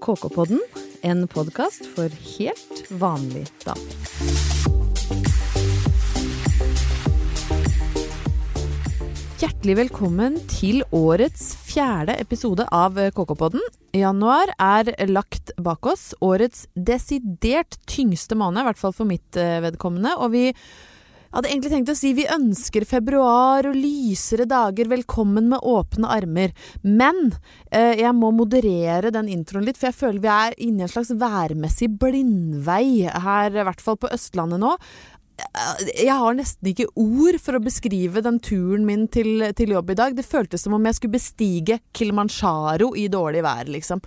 KK-podden, en podkast for helt vanlig damer. Hjertelig velkommen til årets fjerde episode av KK-podden. Januar er lagt bak oss. Årets desidert tyngste måned, i hvert fall for mitt eh, vedkommende. Og vi hadde egentlig tenkt å si vi ønsker februar og lysere dager velkommen med åpne armer. Men eh, jeg må moderere den introen litt, for jeg føler vi er inne i en slags værmessig blindvei her, i hvert fall på Østlandet nå. Jeg har nesten ikke ord for å beskrive den turen min til, til jobb i dag. Det føltes som om jeg skulle bestige Kilimanjaro i dårlig vær, liksom.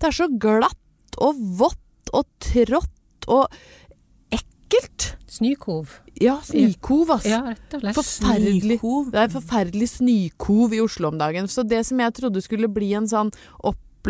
Det er så glatt og vått og trått og ekkelt. Snykov. Ja, snøkov, altså. Ja, rett og slett. Forferdelig. Det er forferdelig snøkov i Oslo om dagen. Så det som jeg trodde skulle bli en sånn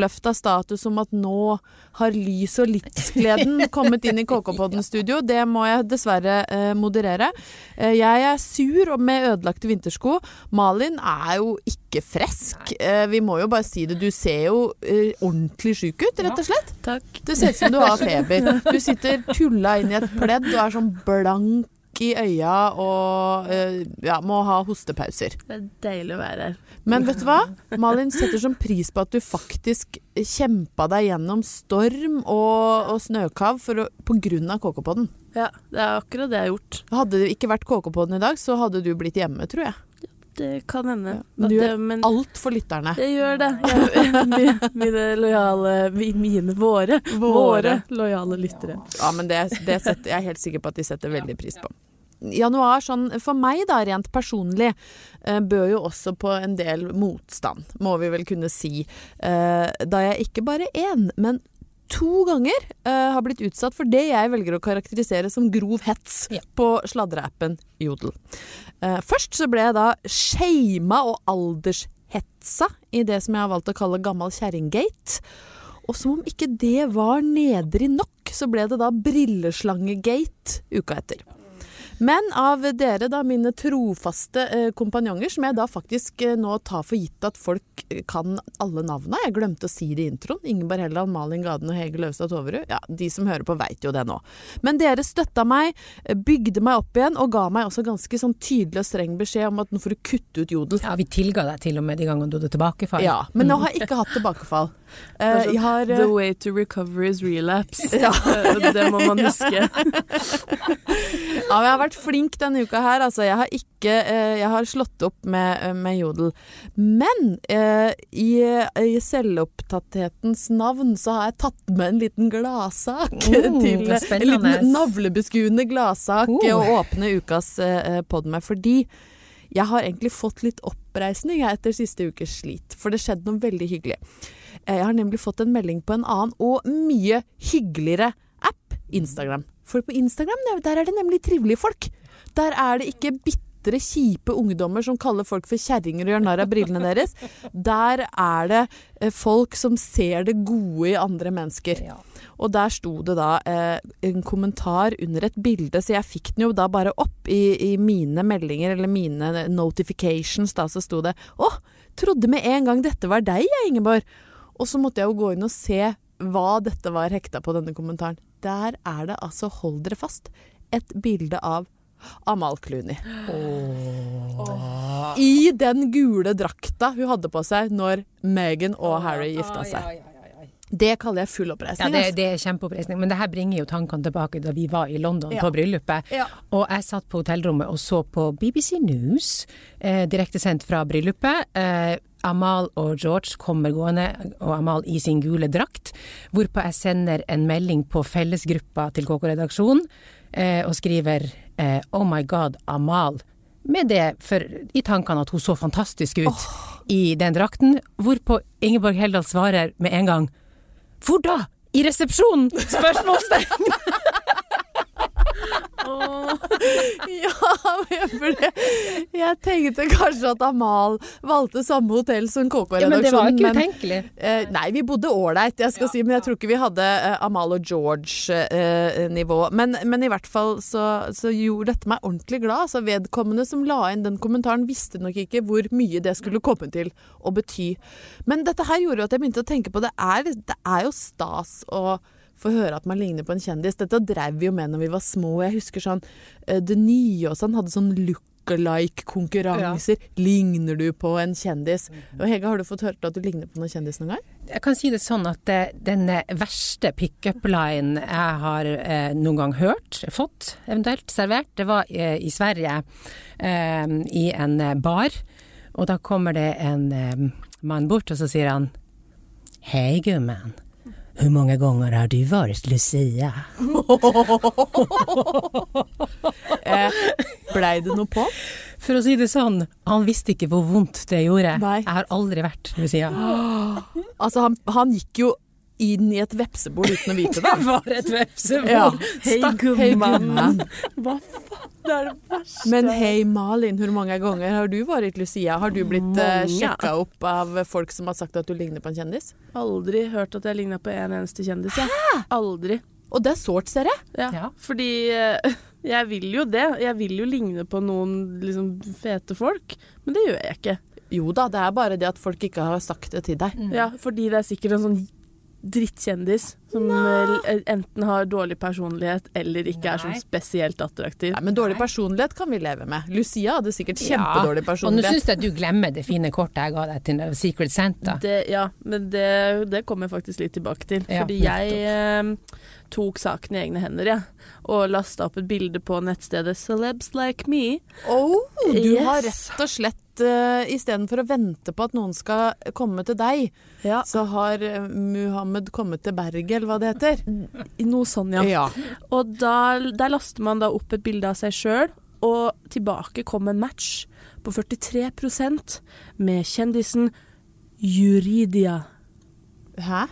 oppløfta status om at nå har lys og livsgleden kommet inn i KK-podden-studio, det må jeg dessverre eh, moderere. Eh, jeg er sur og med ødelagte vintersko. Malin er jo ikke frisk. Eh, vi må jo bare si det. Du ser jo eh, ordentlig sjuk ut, rett og slett. Takk. Det ser ut som du har feber. Du sitter tulla inn i et pledd og er sånn blank i øya og eh, ja, må ha hostepauser. Det er deilig å være her. Men vet du hva? Malin setter sånn pris på at du faktisk kjempa deg gjennom storm og, og snøkav for å, på grunn av KK-podden. Ja, det er akkurat det jeg har gjort. Hadde det ikke vært KK-podden i dag, så hadde du blitt hjemme, tror jeg. Det kan hende. Ja, du gjør men alt for lytterne. Jeg gjør det. Jeg, mine, mine lojale mi- Mine, våre, våre lojale lyttere. Ja, men det, det setter, jeg er helt sikker på at de setter veldig pris på. Januar, sånn for meg da, rent personlig, eh, bød jo også på en del motstand, må vi vel kunne si. Eh, da jeg ikke bare én, men to ganger eh, har blitt utsatt for det jeg velger å karakterisere som grov hets Ja. på sladreappen Jodel. Først så ble jeg da shama og aldershetsa i det som jeg har valgt å kalle gammal kjerringgate. Og som om ikke det var nedrig nok, så ble det da brilleslangegate uka etter. Men av dere, da, mine trofaste eh, kompanjonger, som jeg da faktisk eh, nå tar for gitt at folk eh, kan alle navna. Jeg glemte å si det i introen. Ingeborg Helland, Malin Gaden og Hege Løvstad Toverud. Ja, de som hører på veit jo det nå. Men dere støtta meg, bygde meg opp igjen, og ga meg også ganske sånn tydelig og streng beskjed om at nå får du kutte ut jodel. Ja, vi tilga deg til og med de gangene du hadde tilbakefall. Ja, men nå har jeg ikke hatt tilbakefall. Eh, jeg har eh, The way to recover is relapse. Ja. Eh, det må man huske. Ja, men jeg har vært flink denne uka her. Altså, jeg har ikke eh, Jeg har slått opp med, eh, med jodel. Men eh, i, i selvopptatthetens navn så har jeg tatt med en liten gladsak. Oh, til, en liten navlebeskuende gladsak Oh. å åpne ukas eh, pod med. Fordi jeg har egentlig fått litt oppreisning etter siste ukes slit. For det skjedde noe veldig hyggelig. Eh, Jeg har nemlig fått en melding på en annen og mye hyggeligere app, Instagram. For på Instagram der- er det nemlig trivelige folk. Der er det ikke bitre, kjipe ungdommer som kaller folk for kjerringer og gjør narr av brillene deres. Der er det eh, folk som ser det gode i andre mennesker. Ja. Og der sto det da eh, en kommentar under et bilde, så jeg fikk den jo da bare opp i, i mine meldinger, eller mine notifications, da så sto det Å, trodde med en gang dette var deg, jeg, Ingeborg. Og så måtte jeg jo gå inn og se hva dette var hekta på denne kommentaren. Der er det altså, hold dere fast, et bilde av Amal Clooney. I den gule drakta hun hadde på seg når Meghan og Harry gifta seg. Det kaller jeg full Ja, det, altså. det er kjempeoppreisning, men det her bringer jo tankene tilbake da vi var i London Ja. på bryllupet. Ja. Og jeg satt på hotellrommet og så på BBC News, eh, direktesendt fra bryllupet. Eh, Amal og George kommer gående, og Amal i sin gule drakt, hvorpå jeg sender en melding på fellesgruppa til KK-redaksjonen eh, og skriver eh, Oh my God, Amal. Med det for, i tankene at hun så fantastisk ut i den drakten, hvorpå Ingeborg Heldal svarer med en gang Hvor da? I resepsjonen? Spørsmålstegn! Ja, for det. jeg tenkte kanskje at Amal valgte samme hotell som KK-redaksjonen. Ja, men det var ikke utenkelig. Eh, nei, vi bodde ålreit, jeg skal si, men jeg tror ikke vi hadde eh, Amal og George-nivå. men, men i hvert fall så, så gjorde dette meg ordentlig glad. Altså, vedkommende som la inn den kommentaren, visste nok ikke hvor mye det skulle komme til å bety. Men dette her gjorde jo at jeg begynte å tenke på det er, det er jo stas å få høre at man ligner på en kjendis. Dette drev vi jo med når vi var små. Jeg husker sånn eh, Det nye og sånn hadde sånn look-alike-konkurranser. Ligner du på en kjendis? Og Hege, har du fått hørt at du ligner på noen kjendis noen gang? Jeg kan si det sånn at eh, den eh, verste pickup-line jeg har noen gang hørt, fått, eventuelt servert, det var i Sverige, i en bar. Og da kommer det en mann bort, og så sier han Hei, gumman. Hvor mange ganger har du vært Lucia? Eh, Blei det noe på? For å si det sånn, han visste ikke hvor vondt det gjorde. Nei. Jeg har aldri vært Lucia. Altså, han, han gikk jo inn i et vepsebol uten å vite det. Det var et vepsebol. Ja. Hei, gumman. Hva faen? Det er det verste. Men hei, Malin, hvor mange ganger har du vært Lucia? Har du blitt uh, sjekka opp av folk som har sagt at du ligner på en kjendis? Aldri hørt at jeg ligna på en eneste kjendis. Jeg. Aldri. Og det er sårt, ser jeg. Ja. Ja. Fordi uh, jeg vil jo det. Jeg vil jo ligne på noen liksom, fete folk, men det gjør jeg ikke. Jo da, det er bare det at folk ikke har sagt det til deg. Ja, fordi det er sikkert en sånn drittkjendis som Nei. enten har dårlig personlighet eller ikke er sånn spesielt attraktiv. Nei, men dårlig personlighet kan vi leve med. Lucia hadde sikkert kjempedårlig personlighet. Og nå syns jeg du glemmer det fine kortet jeg ga deg til Secret Santa. Det, ja, men det, det kommer jeg faktisk litt tilbake til. Ja, fordi jeg eh, tok saken i egne hender, jeg. Og lasta opp et bilde på nettstedet Celebs Like Me. Oh, du Yes. har rett og slett uh, istedenfor å vente på at noen skal komme til deg, Ja, så har eh, Muhammed kommet til berget, eller hva det heter. noe sånn, ja. Ja. Og da, der laster man da opp et bilde av seg sjøl, og tilbake kom en match på 43% med kjendisen Juridia. Hæ?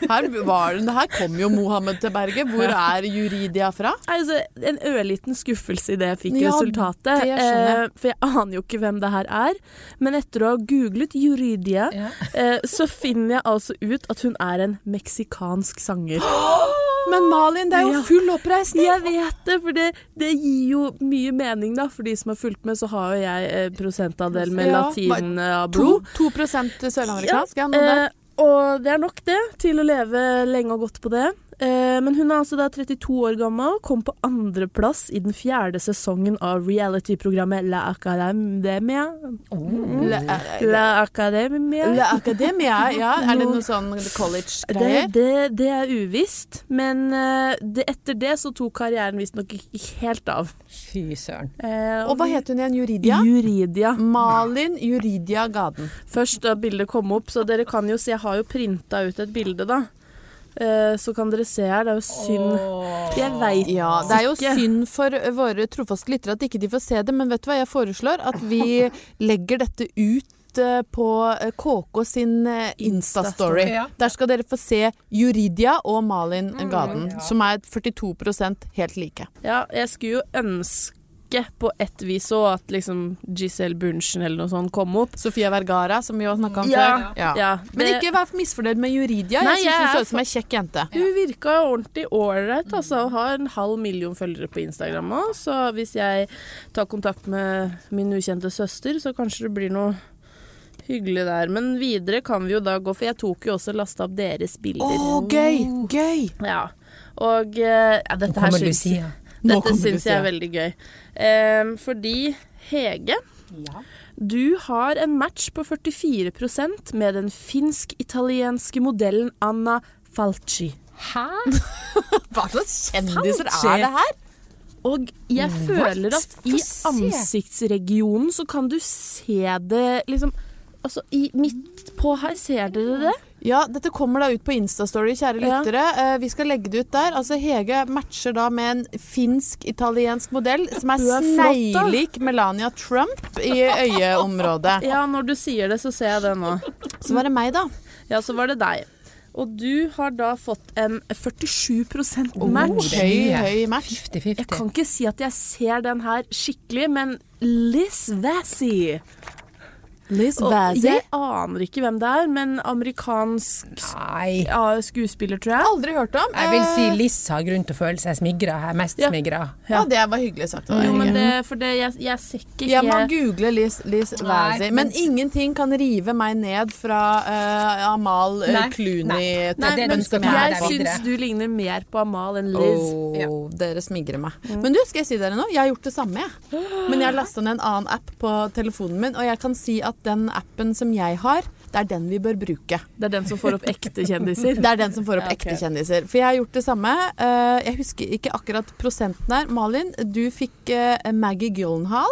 Her, var, den, her kom jo Mohammed til berget. Hvor er Juridia fra? Altså, en ørliten skuffelse i det jeg fikk Ja, resultatet. det jeg. Eh, for jeg aner jo ikke hvem det her er. Men etter å ha googlet Juridia, Ja. eh, så finner jeg altså ut at hun er en meksikansk sanger. Men Malin, det er jo full oppreisning! Jeg vet det, for det, det gir jo mye mening, da. For de som har fulgt med, så har jo jeg eh, prosentandel med Ja, latin eh, av To, blod. to prosent sørlamerikansk, ja. Og det er nok det, til å leve lenge og godt på det. Eh, men hun er altså da 32 år gammel, kom på andreplass i den fjerde sesongen av reality-programmet La Academia. La, La Academia. La Academia, ja. Er det noe sånn college-greier? det, det er uvisst, men eh, det, etter det så tok karrieren visstnok ikke helt av. Fy søren. Eh, Og hva het hun igjen? Juridia? Juridia. Malin Juridia Gaden. Først da bildet kom opp, så dere kan jo se, jeg har jo printa ut et bilde, da. Eh, så kan dere se her, det er jo synd Jeg veit Ja, det er jo ikke. synd for våre trofaste lyttere at ikke de får se det, men vet du hva jeg foreslår? At vi legger dette ut eh, på eh, KK sin eh, Insta-story. Der skal dere få se Juridia og Malin Gaden, som er 42% helt like. Ja, jeg skulle jo ønske på et vis så at liksom Giselle Bunchen eller noe sånt kom opp. Sofia Vergara, som vi har snakka om Ja, før. Ja. ja, Men ikke vær misfornøyd med Juridia. Nei, Jeg syns hun så ut som ei kjekk jente. Hun virka ordentlig ålreit, altså. Hun har en halv million følgere på Instagram òg. Så hvis jeg tar kontakt med min ukjente søster, så kanskje det blir noe hyggelig der. Men videre kan vi jo da gå, for jeg tok jo også lasta opp deres Å, bilder. gøy! Gøy! Ja. Og eh, ja, dette her kommer syns, Lucia. Dette syns jeg er veldig gøy. Um, fordi Hege, Ja. du har en match på 44% med den finsk-italienske modellen Anna Falci. Hæ? Hva slags kjendiser er det her? Og jeg føler at i ansiktsregionen så kan du se det liksom Altså, i midt på her, ser dere det? Ja, dette kommer da ut på Instastory, kjære Ja. lyttere. Eh, vi skal legge det ut der. Altså, Hege matcher da med en finsk-italiensk modell som er, er sneglik Melania Trump i øyeområdet. Ja, når du sier det, så ser jeg det nå. Så var det meg, da. Ja, så var det deg. Og du har da fått en 47 Oh, match. er høy, høy match. 50-50. Jeg kan ikke si at jeg ser den her skikkelig, men Liz Vassy. Jeg aner ikke hvem det er, men amerikansk Nei. ja, skuespiller, tror jeg. Aldri hørt om. Jeg vil si Liz har grunn til å føle seg smigra her. Mest Ja. smigra. Ja, det var hyggelig sagt. av Jo, men det, for det, jeg, jeg ser ikke Jeg må google Liz, Liz Nei, men ingenting kan rive meg ned fra uh, Amal uh, Nei, Clooney. nei. Nei, det men jeg syns du ligner mer på Amal enn Liz. Åh, Dere smigrer meg. Men du, skal jeg si dere noe? Jeg har gjort det samme, jeg. Men jeg har lasta ned en annen app på telefonen min, og jeg kan si at den appen som jeg har, det er den vi bør bruke. Det er den som får opp ekte kjendiser. Det er den som får opp Ja, okay. ekte kjendiser. For jeg har gjort det samme. Eh, jeg husker ikke akkurat prosenten her. Malin, du fikk eh, Maggie Gyllenhaal.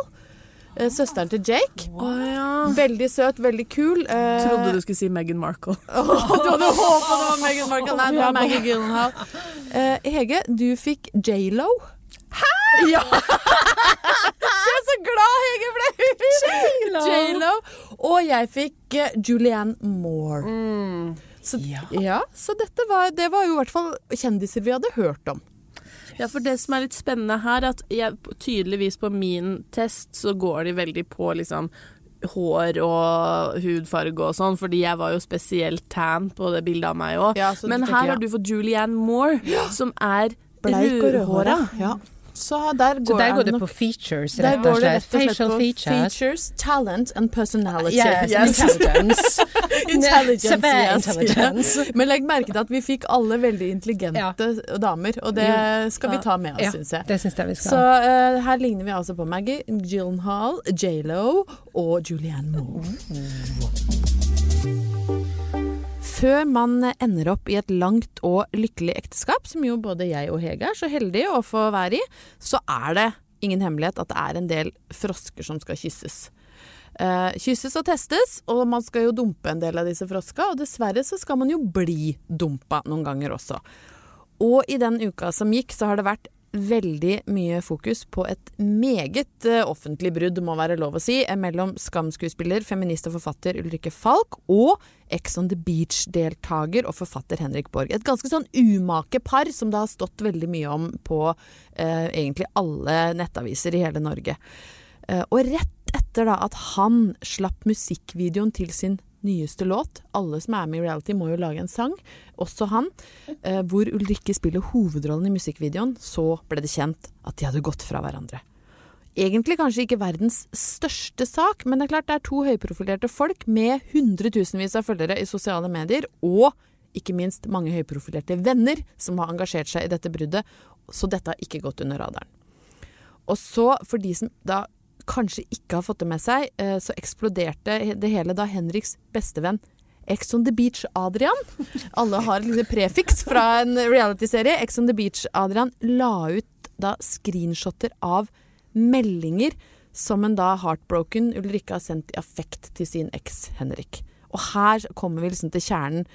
eh, Søsteren til Jake. Ja. Veldig søt, veldig kul. Trodde du skulle si Meghan Markle. Du hadde håpa det var Meghan Markle. Nei, det var Maggie Gyllenhaal. Hege, du fikk J.Lo. Hæ?! Ja! Se så glad Hege ble! J.Lo. Og jeg fikk eh, Julianne Moore. Mm. Så, Ja. ja, så dette var, det var jo i hvert fall kjendiser vi hadde hørt om. Ja, for det som er litt spennende her, at jeg, tydeligvis på min test så går de veldig på liksom hår og hudfarge og sånn, fordi jeg var jo spesielt tan på det bildet av meg òg. Ja, så Men tenker, her ja. har du fått Julianne Moore, som er Bleik og rødhåra. Ja. Så der går, Så der går det på features, rett og slett. Facial features. features, talent and personality. Yes, Yes. intelligence. Intelligence, yes. intelligence. Men legg merke til at vi fikk alle veldig intelligente damer, og det skal vi ta med oss, Ja, syns jeg. det syns jeg vi skal. Så uh, her ligner vi altså på Maggie Gyllenhaal, J.Lo og Julianne Moore. Før man ender opp i et langt og lykkelig ekteskap, som jo både jeg og Hege er så heldige å få være i, så er det ingen hemmelighet at det er en del frosker som skal kysses. Uh, kysses og testes, og man skal jo dumpe en del av disse froska, og dessverre så skal man jo bli dumpa noen ganger også. Og i den uka som gikk, så har det vært veldig mye fokus på et meget eh, offentlig brudd, må være lov å si, eh, mellom Skam-skuespiller, feminist og forfatter Ulrikke Falk og Ex on the Beach-deltaker og forfatter Henrik Borg. Et ganske sånn umake par som det har stått veldig mye om på eh, egentlig alle nettaviser i hele Norge. Eh, og rett etter da at han slapp musikkvideoen til sin nyeste låt, alle som er med i reality må jo lage en sang, også han, eh, hvor Ulrikke spiller hovedrollen i musikkvideoen, så ble det kjent at de hadde gått fra hverandre. Egentlig kanskje ikke verdens største sak, men det er klart det er to høyprofilerte folk med hundretusenvis av følgere i sosiale medier, og ikke minst mange høyprofilerte venner som har engasjert seg i dette bruddet, så dette har ikke gått under radaren. Og så, for de som da kanskje ikke har fått det med seg, eh, så eksploderte det hele da Henriks bestevenn Ex on the Beach Adrian, alle har et prefiks fra en realityserie, Ex on the Beach Adrian la ut da screenshotter av meldinger som en da heartbroken Ulrikke har sendt i affekt til sin eks Henrik. Og her kommer vi liksom til kjernen,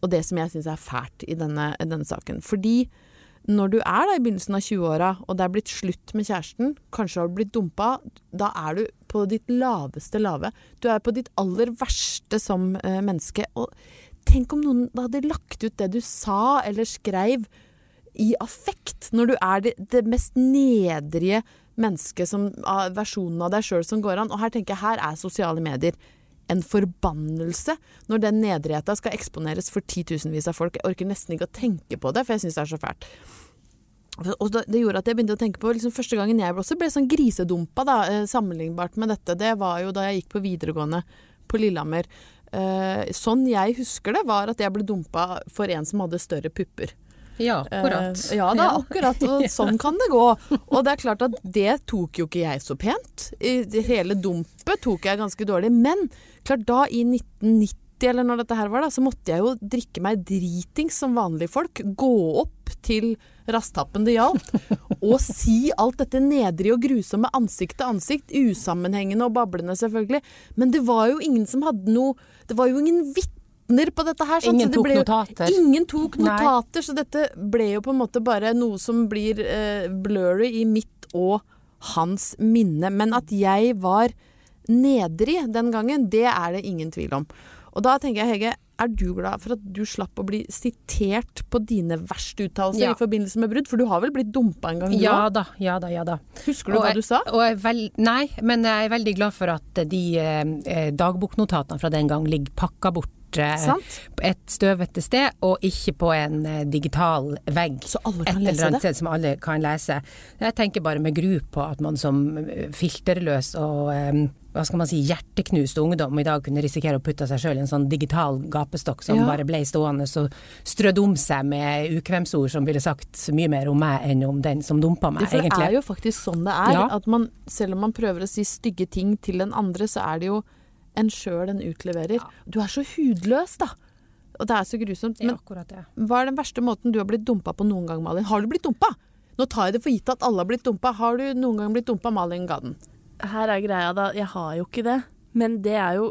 og det som jeg syns er fælt i denne, denne saken. Fordi når du er da i begynnelsen av 20-åra, og det er blitt slutt med kjæresten, kanskje har du blitt dumpa, da er du på ditt laveste lave. Du er på ditt aller verste som eh, menneske. Og tenk om noen hadde lagt ut det du sa eller skrev i affekt, når du er det, det mest nedrige mennesket som, av versjonen av deg sjøl som går an. Og her tenker jeg, her er sosiale medier en forbannelse når den nedrigheta skal eksponeres for titusenvis av folk. Jeg orker nesten ikke å tenke på det, for jeg syns det er så fælt. Og det gjorde at jeg begynte å tenke på liksom, Første gangen jeg også ble sånn grisedumpa, da, eh, sammenlignbart med dette, det var jo da jeg gikk på videregående på Lillehammer. Eh, sånn jeg husker det, var at jeg ble dumpa for en som hadde større pupper. Ja, akkurat. Eh, ja da, akkurat. Og sånn kan det gå. Og det er klart at det tok jo ikke jeg så pent. I hele dumpet tok jeg ganske dårlig. Men klart da, i 1990 eller når dette her var, da, så måtte jeg jo drikke meg dritings som vanlige folk. Gå opp til rasthappen det gjaldt, og si alt dette nedrige og grusomme ansikt til ansikt. Usammenhengende og bablende, selvfølgelig. Men det var jo ingen som hadde noe Det var jo ingen vitner på dette her. Ingen tok jo- notater. Ingen tok Nei. notater, så dette ble jo på en måte bare noe som blir eh, blurry i mitt og hans minne. Men at jeg var nedrig den gangen, det er det ingen tvil om. Og da tenker jeg, Hege, er du glad for at du slapp å bli sitert på dine verste uttalelser Ja. i forbindelse med brudd? For du har vel blitt dumpa en gang, du Ja da, ja da, ja da. Husker du Og hva jeg- du sa? Vel, nei, men jeg er veldig glad for at de eh, dagboknotatene fra den gang ligger pakka bort eh, et støvete sted, og ikke på en eh, digital vegg. Så alle et kan eller lese annet det? sted som alle kan lese. Jeg tenker bare med gru på at man som eh, filterløs og eh, hva skal man si, hjerteknust ungdom i dag kunne risikere å putte seg sjøl i en sånn digital gapestokk som Ja. bare ble stående og strødd om seg med ukvemsord som ville sagt mye mer om meg enn om den som dumpa meg, det egentlig. er jo faktisk sånn det er. Ja. At man, selv om man prøver å si stygge ting til den andre, så er det jo en sjøl en utleverer. Du er så hudløs, da. Og det er så grusomt. Men akkurat det. hva er den verste måten du har blitt dumpa på noen gang, Malin? Har du blitt dumpa? Nå tar jeg det for gitt at alle har blitt dumpa. Har du noen gang blitt dumpa, Malin Gaden? Her er greia, da. Jeg har jo ikke det. Men det er jo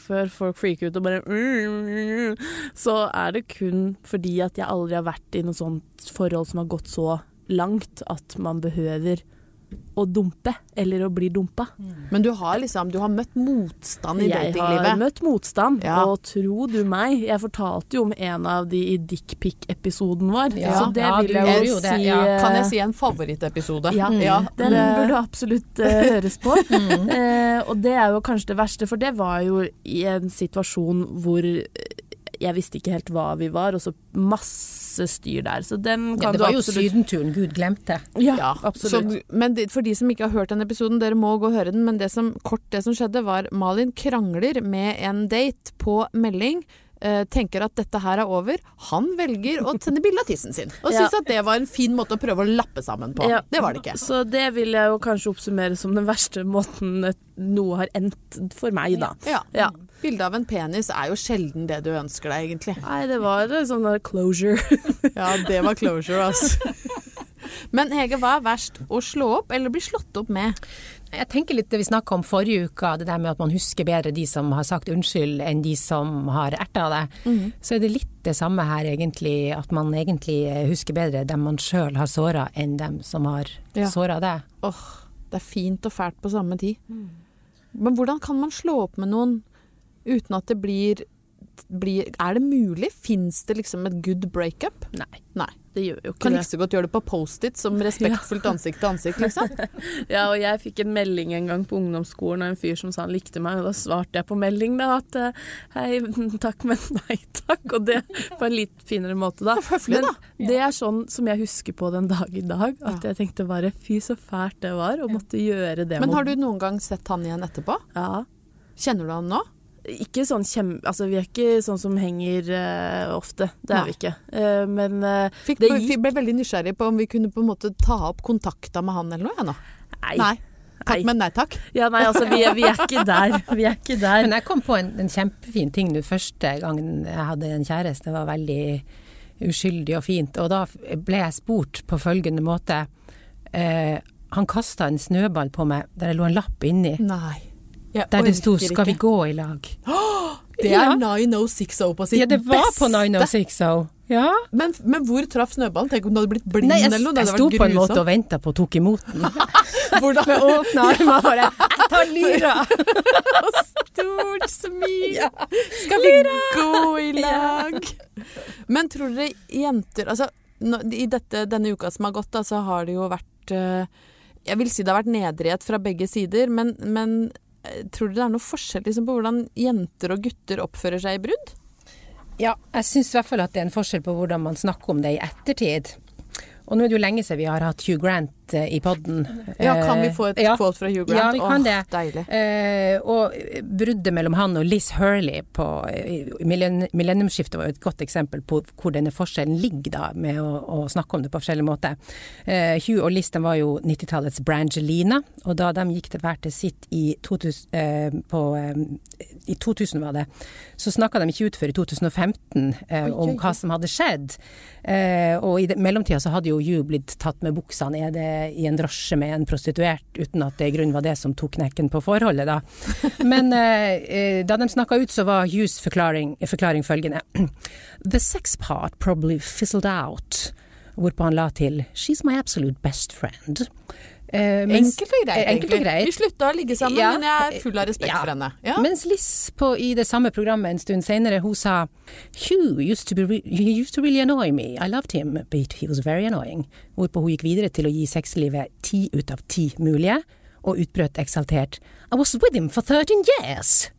Før folk freaker ut og bare «Mm, Så er det kun fordi at jeg aldri har vært i noe sånt forhold som har gått så langt at man behøver å dumpe, eller å bli dumpa. Men du har liksom Du har møtt motstand i datinglivet? Jeg har møtt motstand, Ja. og tro du meg, jeg fortalte jo om en av de i dickpic-episoden vår, Ja. så det Ja, vil jeg jo si ja. Kan jeg eh, si en favorittepisode? Ja, ja den burde absolutt uh, høres på. Eh, og det er jo kanskje det verste, for det var jo i en situasjon hvor eh, jeg visste ikke helt hva vi var, og så masse styr der. Så den Ja, det var jo absolutt sydenturen Gud glemte. Ja, Ja, absolutt. Så, men for de som ikke har hørt den episoden, dere må gå og høre den. Men det som, kort det som skjedde, var Malin krangler med en date på melding. eh, tenker at dette her er over. Han velger å sende bilde av tissen sin. Og Ja. at det var en fin måte å prøve å lappe sammen på. Ja. Det var det ikke. Så det vil jeg jo kanskje oppsummere som den verste måten noe har endt for meg, da. Ja. Ja. Bilde av en penis er jo sjelden det du ønsker deg, egentlig. Nei, det var sånn der closure. Ja, det var closure, altså. Men Hege, hva er verst? Å slå opp eller bli slått opp med? Jeg tenker litt det vi snakka om forrige uke, det der med at man husker bedre de som har sagt unnskyld enn de som har erta det. Så er det litt det samme her egentlig, at man egentlig husker bedre dem man sjøl har såra enn dem som har Ja. såra det. Åh, det er fint og fælt på samme tid. Men hvordan kan man slå opp med noen uten at det blir, blir Er det mulig? Fins det liksom et good breakup? Nei, Nei. det gjør jo ikke Kan like så godt gjøre det på Post-It som respektfullt ansikt til ansikt, liksom. Ja, og jeg fikk en melding en gang på ungdomsskolen av en fyr som sa han likte meg, og da svarte jeg på melding da at eh, hei, takk, men nei takk, og det på en litt finere måte da. Høflig, Men da. det er sånn som jeg husker på den dag i dag, at jeg tenkte bare fy så fælt det var å måtte gjøre det. Men har du noen gang sett han igjen etterpå? Ja. Kjenner du han nå? Ikke sånn kjem... Altså, vi er ikke sånn som henger uh, ofte. Det er Nei. vi ikke. Uh, men uh, Fikk, Det gikk- ble veldig nysgjerrig på om vi kunne på en måte ta opp kontakta med han eller noe, jeg nå. nei. Nei. Takk, men nei takk. Ja, nei, altså, vi er, vi er ikke der. Vi er ikke der. Men jeg kom på en, en kjempefin ting nå første gangen jeg hadde en kjæreste. Det var veldig uskyldig og fint. Og da ble jeg spurt på følgende måte. Eh, han kasta en snøball på meg der det lå en lapp inni. Nei. Der det sto 'skal vi gå i lag'? Det er Ja. 9060 på sitt Ja, det var på beste. 906 Ja. Men, men hvor traff snøballen? Tenk om du hadde blitt blind Nei, jeg, eller noe. Det jeg sto på en måte og venta på og tok imot den. Hvordan Med åpne armer og bare 'Jeg tar lyra!' Stort smil! Skal vi gå i lag? Men tror dere jenter Altså, i dette, denne uka som har gått, da, så har det jo vært eh, Jeg vil si det har vært nedrighet fra begge sider, men, men tror du det er noe forskjell liksom, på hvordan jenter og gutter oppfører seg i brudd? Ja, jeg syns i hvert fall at det er en forskjell på hvordan man snakker om det i ettertid. Og nå er det jo lenge siden vi har hatt Hugh Grant eh, i podden. Ja, kan vi Eh, få et ja. quote fra Hugh Grant? Ja, vi kan oh, det. Deilig. Eh, og bruddet mellom han og Liz Hurley på millenniumsskiftet var jo et godt eksempel på hvor denne forskjellen ligger da, med å, å snakke om det på forskjellig måte. Hugh og Liz de var jo 90-tallets Brangelina, og da de gikk til hver til sitt i 2000, eh, på, i 2000 var det, så snakka de ikke ut før i 2015 eh, om hva som hadde skjedd. Og i mellomtida så hadde jo Hugh blitt tatt med buksa nede i en drosje med en prostituert, uten at det i grunnen var det som tok knekken på forholdet, da. Men eh, eh, da de snakka ut, så var Hughes forklaring, forklaring følgende. The sex part probably fizzled out. Hvorpå han la til She's my absolute best friend. Eh, mens- Enkelt og greit, Eh, enkelt og greit. Vi slutta å ligge sammen, Ja. men jeg er full av respekt Ja. for henne. Ja. Mens Liss på, i det samme programmet en stund senere, hun sa Hugh used to, be he used to really annoy me. I loved him, but he was very annoying. Hvorpå hun gikk videre til å gi sexlivet ti ut av ti mulige, og utbrøt eksaltert I was with him for 13 years.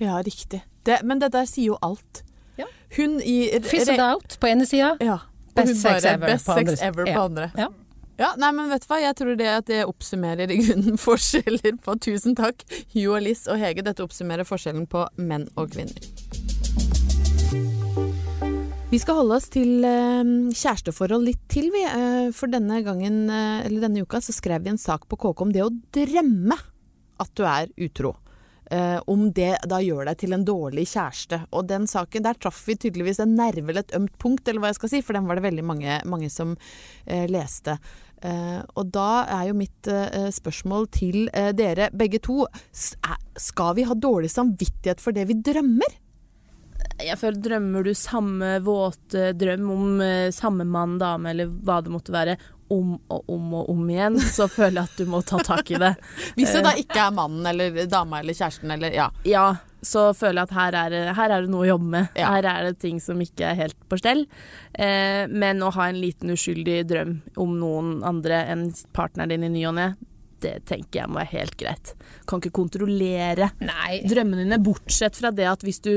ja, riktig. Det, men det der sier jo alt. Ja. Hun i Fizzled out på ene sida. Ja. Best sex ever best på sex ever på andre. Ja. Ja, nei, men vet du hva? Jeg tror det at det oppsummerer i grunnen forskjeller på Tusen takk, Hugh og Liss og Hege. Dette oppsummerer forskjellen på menn og kvinner. Vi skal holde oss til eh, kjæresteforhold litt til, vi. Eh, for denne gangen, eh, eller denne uka, så skrev vi en sak på KK om det å drømme at du er utro. Eh, om det da gjør deg til en dårlig kjæreste. Og den saken, der traff vi tydeligvis en nerve eller et ømt punkt, eller hva jeg skal si, for den var det veldig mange, mange som eh, leste. Eh, og da er jo mitt eh, spørsmål til eh, dere begge to Skal vi ha dårlig samvittighet for det vi drømmer? Jeg føler Drømmer du samme våte drøm om eh, samme mann, dame eller hva det måtte være, om og om og om igjen, så føler jeg at du må ta tak i det. Hvis det da ikke er mannen eller dama eller kjæresten eller ja. Ja, så føler jeg at her er, det- her er det noe å jobbe med. Ja. Her er det ting som ikke er helt på stell. Eh, men å ha en liten uskyldig drøm om noen andre enn partneren din i ny og ne, det tenker jeg må være helt greit. Kan ikke kontrollere Nei. drømmene dine, bortsett fra det at hvis du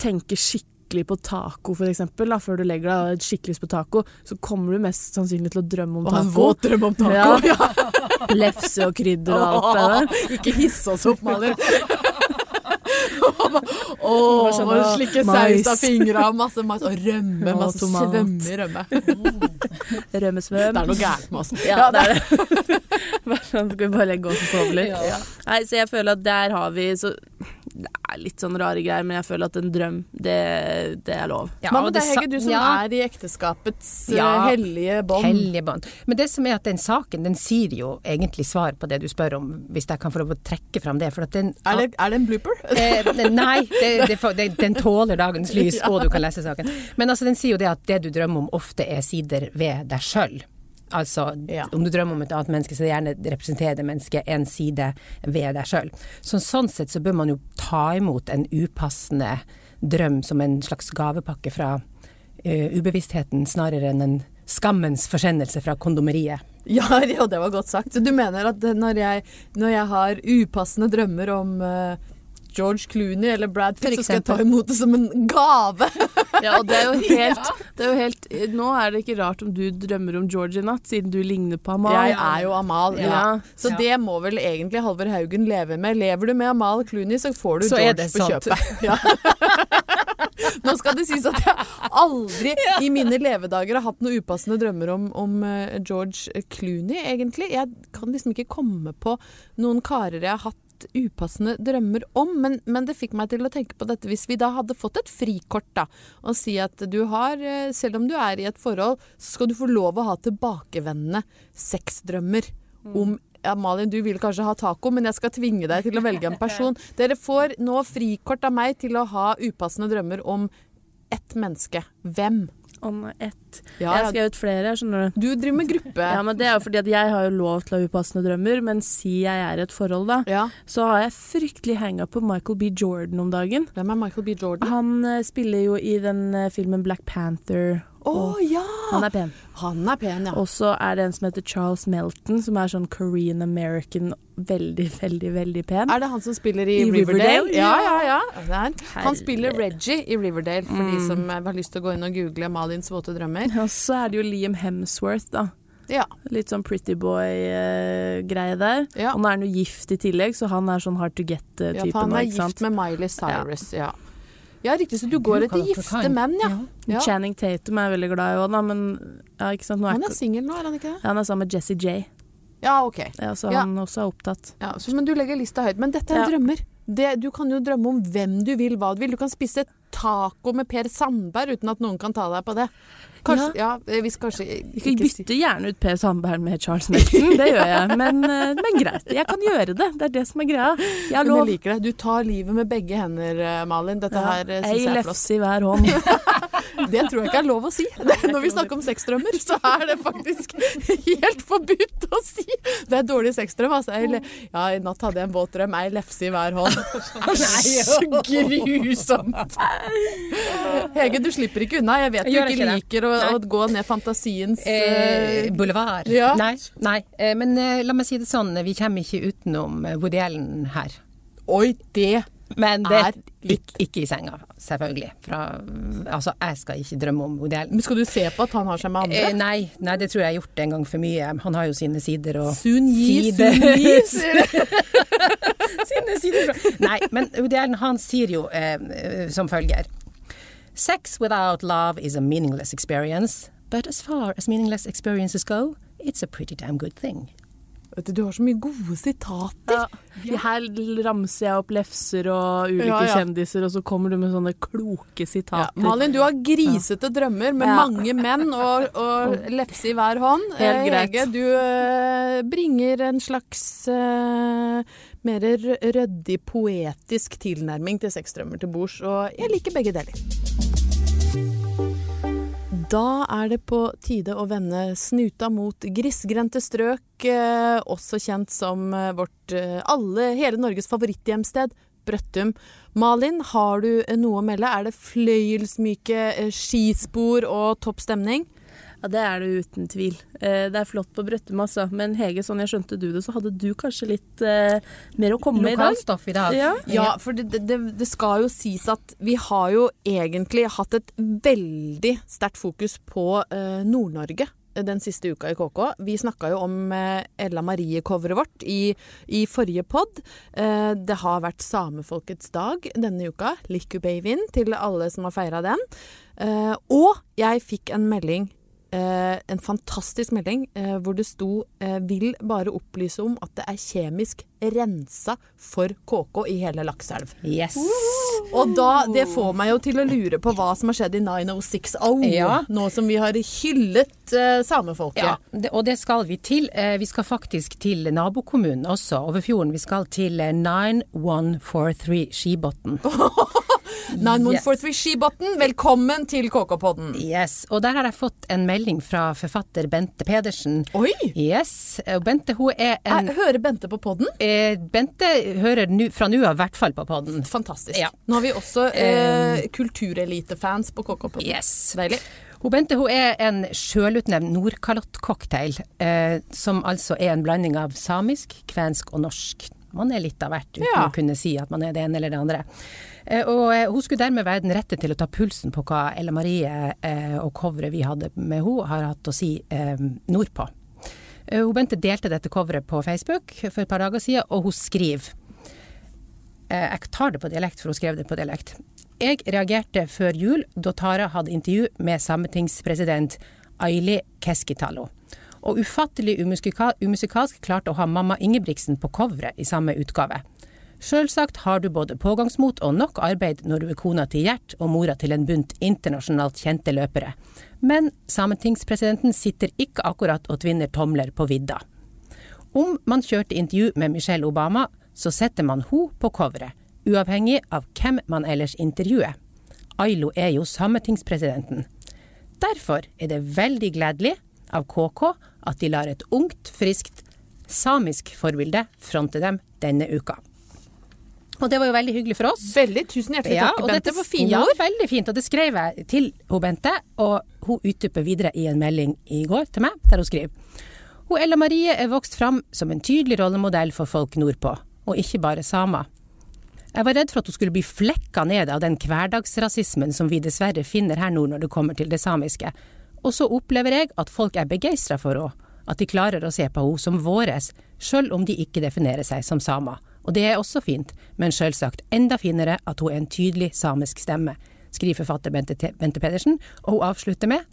tenker skikkelig på taco, for da, før du legger deg skikkelig lyst på taco, så kommer du mest sannsynlig til å drømme om taco. Og en våt drøm om taco. Ja. Ja. Lefse og krydder og alt det der. Ikke hisse oss opp, Malin. Å, sånn, slikke mais. saus av fingra masse mais. Og rømme. Og Masse tomat. svømme i rømme. Rømmesvøm. Det er noe gærent med oss. Ja, det er det. Sånn, Skal vi bare legge oss og sove litt? Ja. Nei, så jeg føler at der har vi så Det er litt sånn rare greier, men jeg føler at en drøm, det, det er lov. Ja, Hva med det deg, Hege, du som ja. er i ekteskapets eh, Ja. hellige bånd? Hellige bånd. Men det som er at den saken, den sier jo egentlig svar på det du spør om, hvis jeg kan få lov å trekke fram det. For at den Er det, er det en blooper? Eh, nei, det, det, det, den tåler dagens lys, og du kan lese saken. Men altså, den sier jo det at det du drømmer om ofte er sider ved deg sjøl. Altså, Ja. om du drømmer om et annet menneske, så gjerne representerer det mennesket en side ved deg sjøl. Så sånn sett så bør man jo ta imot en upassende drøm som en slags gavepakke fra uh, ubevisstheten, snarere enn en skammens forsendelse fra kondomeriet. Ja, ja, det var godt sagt. Så du mener at når jeg, når jeg har upassende drømmer om eh, George Clooney eller Brad Pitt, så skal jeg ta imot det som en gave? Ja, og det er jo helt, det er jo helt Nå er det ikke rart om du drømmer om George i natt, siden du ligner på Amal. Jeg er jo Amal. Ja. Ja. Så Ja. det må vel egentlig Halvor Haugen leve med. Lever du med Amal Clooney, så får du Så er George det på sant. kjøpet. Ja. Nå skal det sies at jeg aldri i mine levedager har hatt noen upassende drømmer om, om eh, George Clooney, egentlig. Jeg kan liksom ikke komme på noen karer jeg har hatt upassende drømmer om, men, men det fikk meg til å tenke på dette hvis vi da hadde fått et frikort da, og si at du har, eh, selv om du er i et forhold, så skal du få lov å ha tilbakevendende sexdrømmer om ja, Malin, du vil kanskje ha taco, men jeg skal tvinge deg til å velge en person. Dere får nå frikort av meg til å ha upassende drømmer om ett menneske. Hvem? Nei, ett. Ja, Jeg har skrevet flere, skjønner du. Du driver med gruppe. Ja, men det er jo fordi at jeg har jo lov til å ha upassende drømmer, men si jeg er i et forhold, da, Ja. så har jeg fryktelig hanga på Michael B. Jordan om dagen. Hvem er Michael B. Jordan? Han uh, spiller jo i den uh, filmen Black Panther. Å ja! Han er pen. Han er pen, ja. Og så er det en som heter Charles Melton, som er sånn Korean American, veldig, veldig, veldig pen. Er det han som spiller i, I Riverdale? Riverdale? Ja, ja, ja. Han. Spiller Reggie i Riverdale, for de Mm. som eh, har lyst til å gå inn og google Malins våte drømmer. Og så er det jo Liam Hemsworth, da. Ja. Litt sånn pretty boy-greie der. ja. Og nå er han jo gift i tillegg, så han er sånn hard to ja get-type for han er gift med Miley Cyrus, ja. Ja, riktig. Så du går etter gifte menn, ja. ja. Channing Tatum er jeg veldig glad i òg, da, men ja, ikke sant. Nå er Han er singel nå, er han ikke det? ja, han er sammen med Jessie J, Ja, ok. ja, så Ja. også er opptatt. Ja, så, men du legger lista høyt. Men dette er Ja. drømmer. Det, du kan jo drømme om hvem du vil, hva du vil. Du kan spise taco med Per Sandberg uten at noen kan ta deg på det. Kanskje, ja. hvis kanskje Jeg ikke si- bytter gjerne ut Per Sandberg med Charles Melton, det gjør jeg. Men, eh, men greit, jeg kan gjøre det. Det er det som er greia. Jeg har Men jeg liker det. Du tar livet med begge hender, eh, Malin. Dette her eh, Ei syns jeg er flott. lefse i hver hånd. Det tror jeg ikke er lov å si. Når vi snakker om sexdrømmer, så er det faktisk helt forbudt å si. Det er dårlig sexdrøm. Altså. Jeg, ja, i natt hadde jeg en våt drøm, ei lefse i hver hånd. Så grusomt. Hege, du slipper ikke unna. Jeg vet du ikke ikke liker å, å gå ned fantasiens Eh, eh, Boulevard. Ja. Nei, nei. Eh, men eh, la meg si det sånn, vi kommer ikke utenom Woody Allen her. Oi, det Men det Er ikke, ikke i senga, selvfølgelig. Fra, altså, jeg skal ikke drømme om Woody Allen. Men skal du se på at han har seg med andre? Eh, nei, nei, det tror jeg har gjort en gang for mye. Han har jo sine sider og Sun Yi, sider. Sun Yi, sier sine sider. Nei, men Woody Allen han sier jo eh, eh, som følger Sex without love is a meaningless experience, but as far as meaningless experiences go, it's a pretty damn good thing. Vet du, du har så mye gode sitater. Ja. Her ramser jeg opp lefser og ulike Ja, ja. kjendiser, og så kommer du med sånne kloke sitater. Malin, du har grisete drømmer med mange menn og, og lefse i hver hånd. Helt Eh, greit. Hege, du eh, bringer en slags eh, mer ryddig, poetisk tilnærming til sexdrømmer til bords, og jeg liker begge deler. Da er det på tide å vende snuta mot grisgrendte strøk, eh, også kjent som eh, vårt eh, alle, hele Norges favoritthjemsted, Brøttum. Malin, har du noe å melde? Er det fløyelsmyke skispor og topp stemning? Ja, det er det uten tvil. Eh, Det er flott på Brøttum, altså. Men Hege, sånn jeg skjønte du det, så hadde du kanskje litt eh, mer å komme med i dag? Lokalstoff i dag. Ja. Ja, for det, det, det skal jo sies at vi har jo egentlig hatt et veldig sterkt fokus på eh, Nord-Norge den siste uka i KK. Vi snakka jo om eh, Ella Marie-coveret vårt i, i forrige pod. Eh, det har vært samefolkets dag denne uka. Likkubavin til alle som har feira den. Eh, og jeg fikk en melding eh, en fantastisk melding eh, hvor det sto eh, 'vil bare opplyse om at det er kjemisk rensa for KK i hele Lakselv'. Yes. Og da, det får meg jo til å lure på hva som har skjedd i 906 Au, Ja. nå som vi har hyllet eh, samefolket. Ja, det, og det skal vi til. Eh, vi skal faktisk til nabokommunen også, over fjorden. Vi skal til eh, 9143 Skibotn. 9143 Skibotn, velkommen til KK-podden. Yes, og der har jeg fått en melding fra forfatter Bente Pedersen. Oi! Yes, og Bente hun er en Jeg hører Bente på podden. eh, Bente hører nu, fra nå av i hvert fall på podden. Fantastisk. Ja. Nå har vi også eh, kulturelitefans på KK-podden. Yes. Deilig. Hun Bente hun er en sjølutnevnt Nordkalottcocktail, eh, som altså er en blanding av samisk, kvensk og norsk. Man er litt av hvert, uten Ja. å kunne si at man er det ene eller det andre. Eh, og eh, hun skulle dermed være den rette til å ta pulsen på hva Ella Marie eh, og coveret vi hadde med henne, har hatt å si nordpå. Hun Bente delte dette coveret på Facebook for et par dager siden, og hun skriver Jeg tar det på dialekt, for hun skrev det på dialekt. Jeg reagerte før jul da Tara hadde intervju med sametingspresident Aili Keskitalo. Og ufattelig umusikal umusikalsk klarte å ha mamma Ingebrigtsen på coveret i samme utgave. Sjølsagt har du både pågangsmot og nok arbeid når du er kona til Gjert og mora til en bunt internasjonalt kjente løpere. Men sametingspresidenten sitter ikke akkurat og tvinner tomler på vidda. Om man kjørte intervju med Michelle Obama, så setter man ho på coveret, uavhengig av hvem man ellers intervjuer. Ailo er jo sametingspresidenten. Derfor er det veldig gledelig av KK at de lar et ungt, friskt samisk forbilde fronte dem denne uka. Og det var jo veldig hyggelig for oss. Veldig tusen hjertelig takk, og Bente, for fine ja, ord. veldig fint. Og det skrev jeg til hun Bente, og hun utdyper videre i en melding i går til meg, der hun skriver. Hun Ella Marie er vokst fram som en tydelig rollemodell for folk nordpå, og ikke bare samer. Jeg var redd for at hun skulle bli flekka ned av den hverdagsrasismen som vi dessverre finner her nord når det kommer til det samiske. Og så opplever jeg at folk er begeistra for henne, at de klarer å se på henne som våres, sjøl om de ikke definerer seg som samer. Og det er også fint, men sjølsagt enda finere at hun er en tydelig samisk stemme, skriver forfatter Bente, Bente Pedersen, og hun avslutter med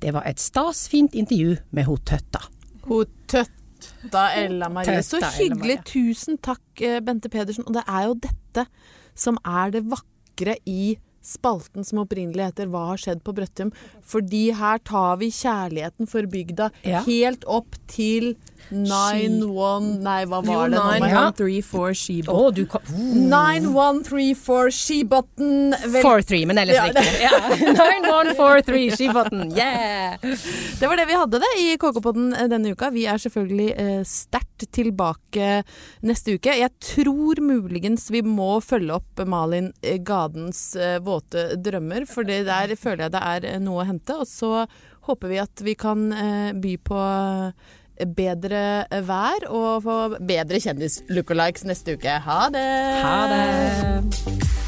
det var et stasfint intervju med ho Tøtta. Hun tøtta Ella Marie. Så hyggelig. Tusen takk, eh, Bente Pedersen. Og det er jo dette som er det vakre i spalten som opprinnelig heter Hva har skjedd på Brøttum? Fordi her tar vi kjærligheten for bygda Ja. helt opp til Nine one Nei, hva var det? nå? 9134 Skibo. Å, du kan Nine one three four. Vel- 4-3, men ellers Ja, riktig. Ja. 9143 Skibotn, yeah! Det var det vi hadde det i KK-podden denne uka. Vi er selvfølgelig eh, sterkt tilbake neste uke. Jeg tror muligens vi må følge opp Malin eh, Gadens eh, våte drømmer, for det der føler jeg det er eh, noe å hente. Og så håper vi at vi kan eh, by på eh, bedre vær og få bedre kjendis-lookalikes neste uke. Ha det! Ha det!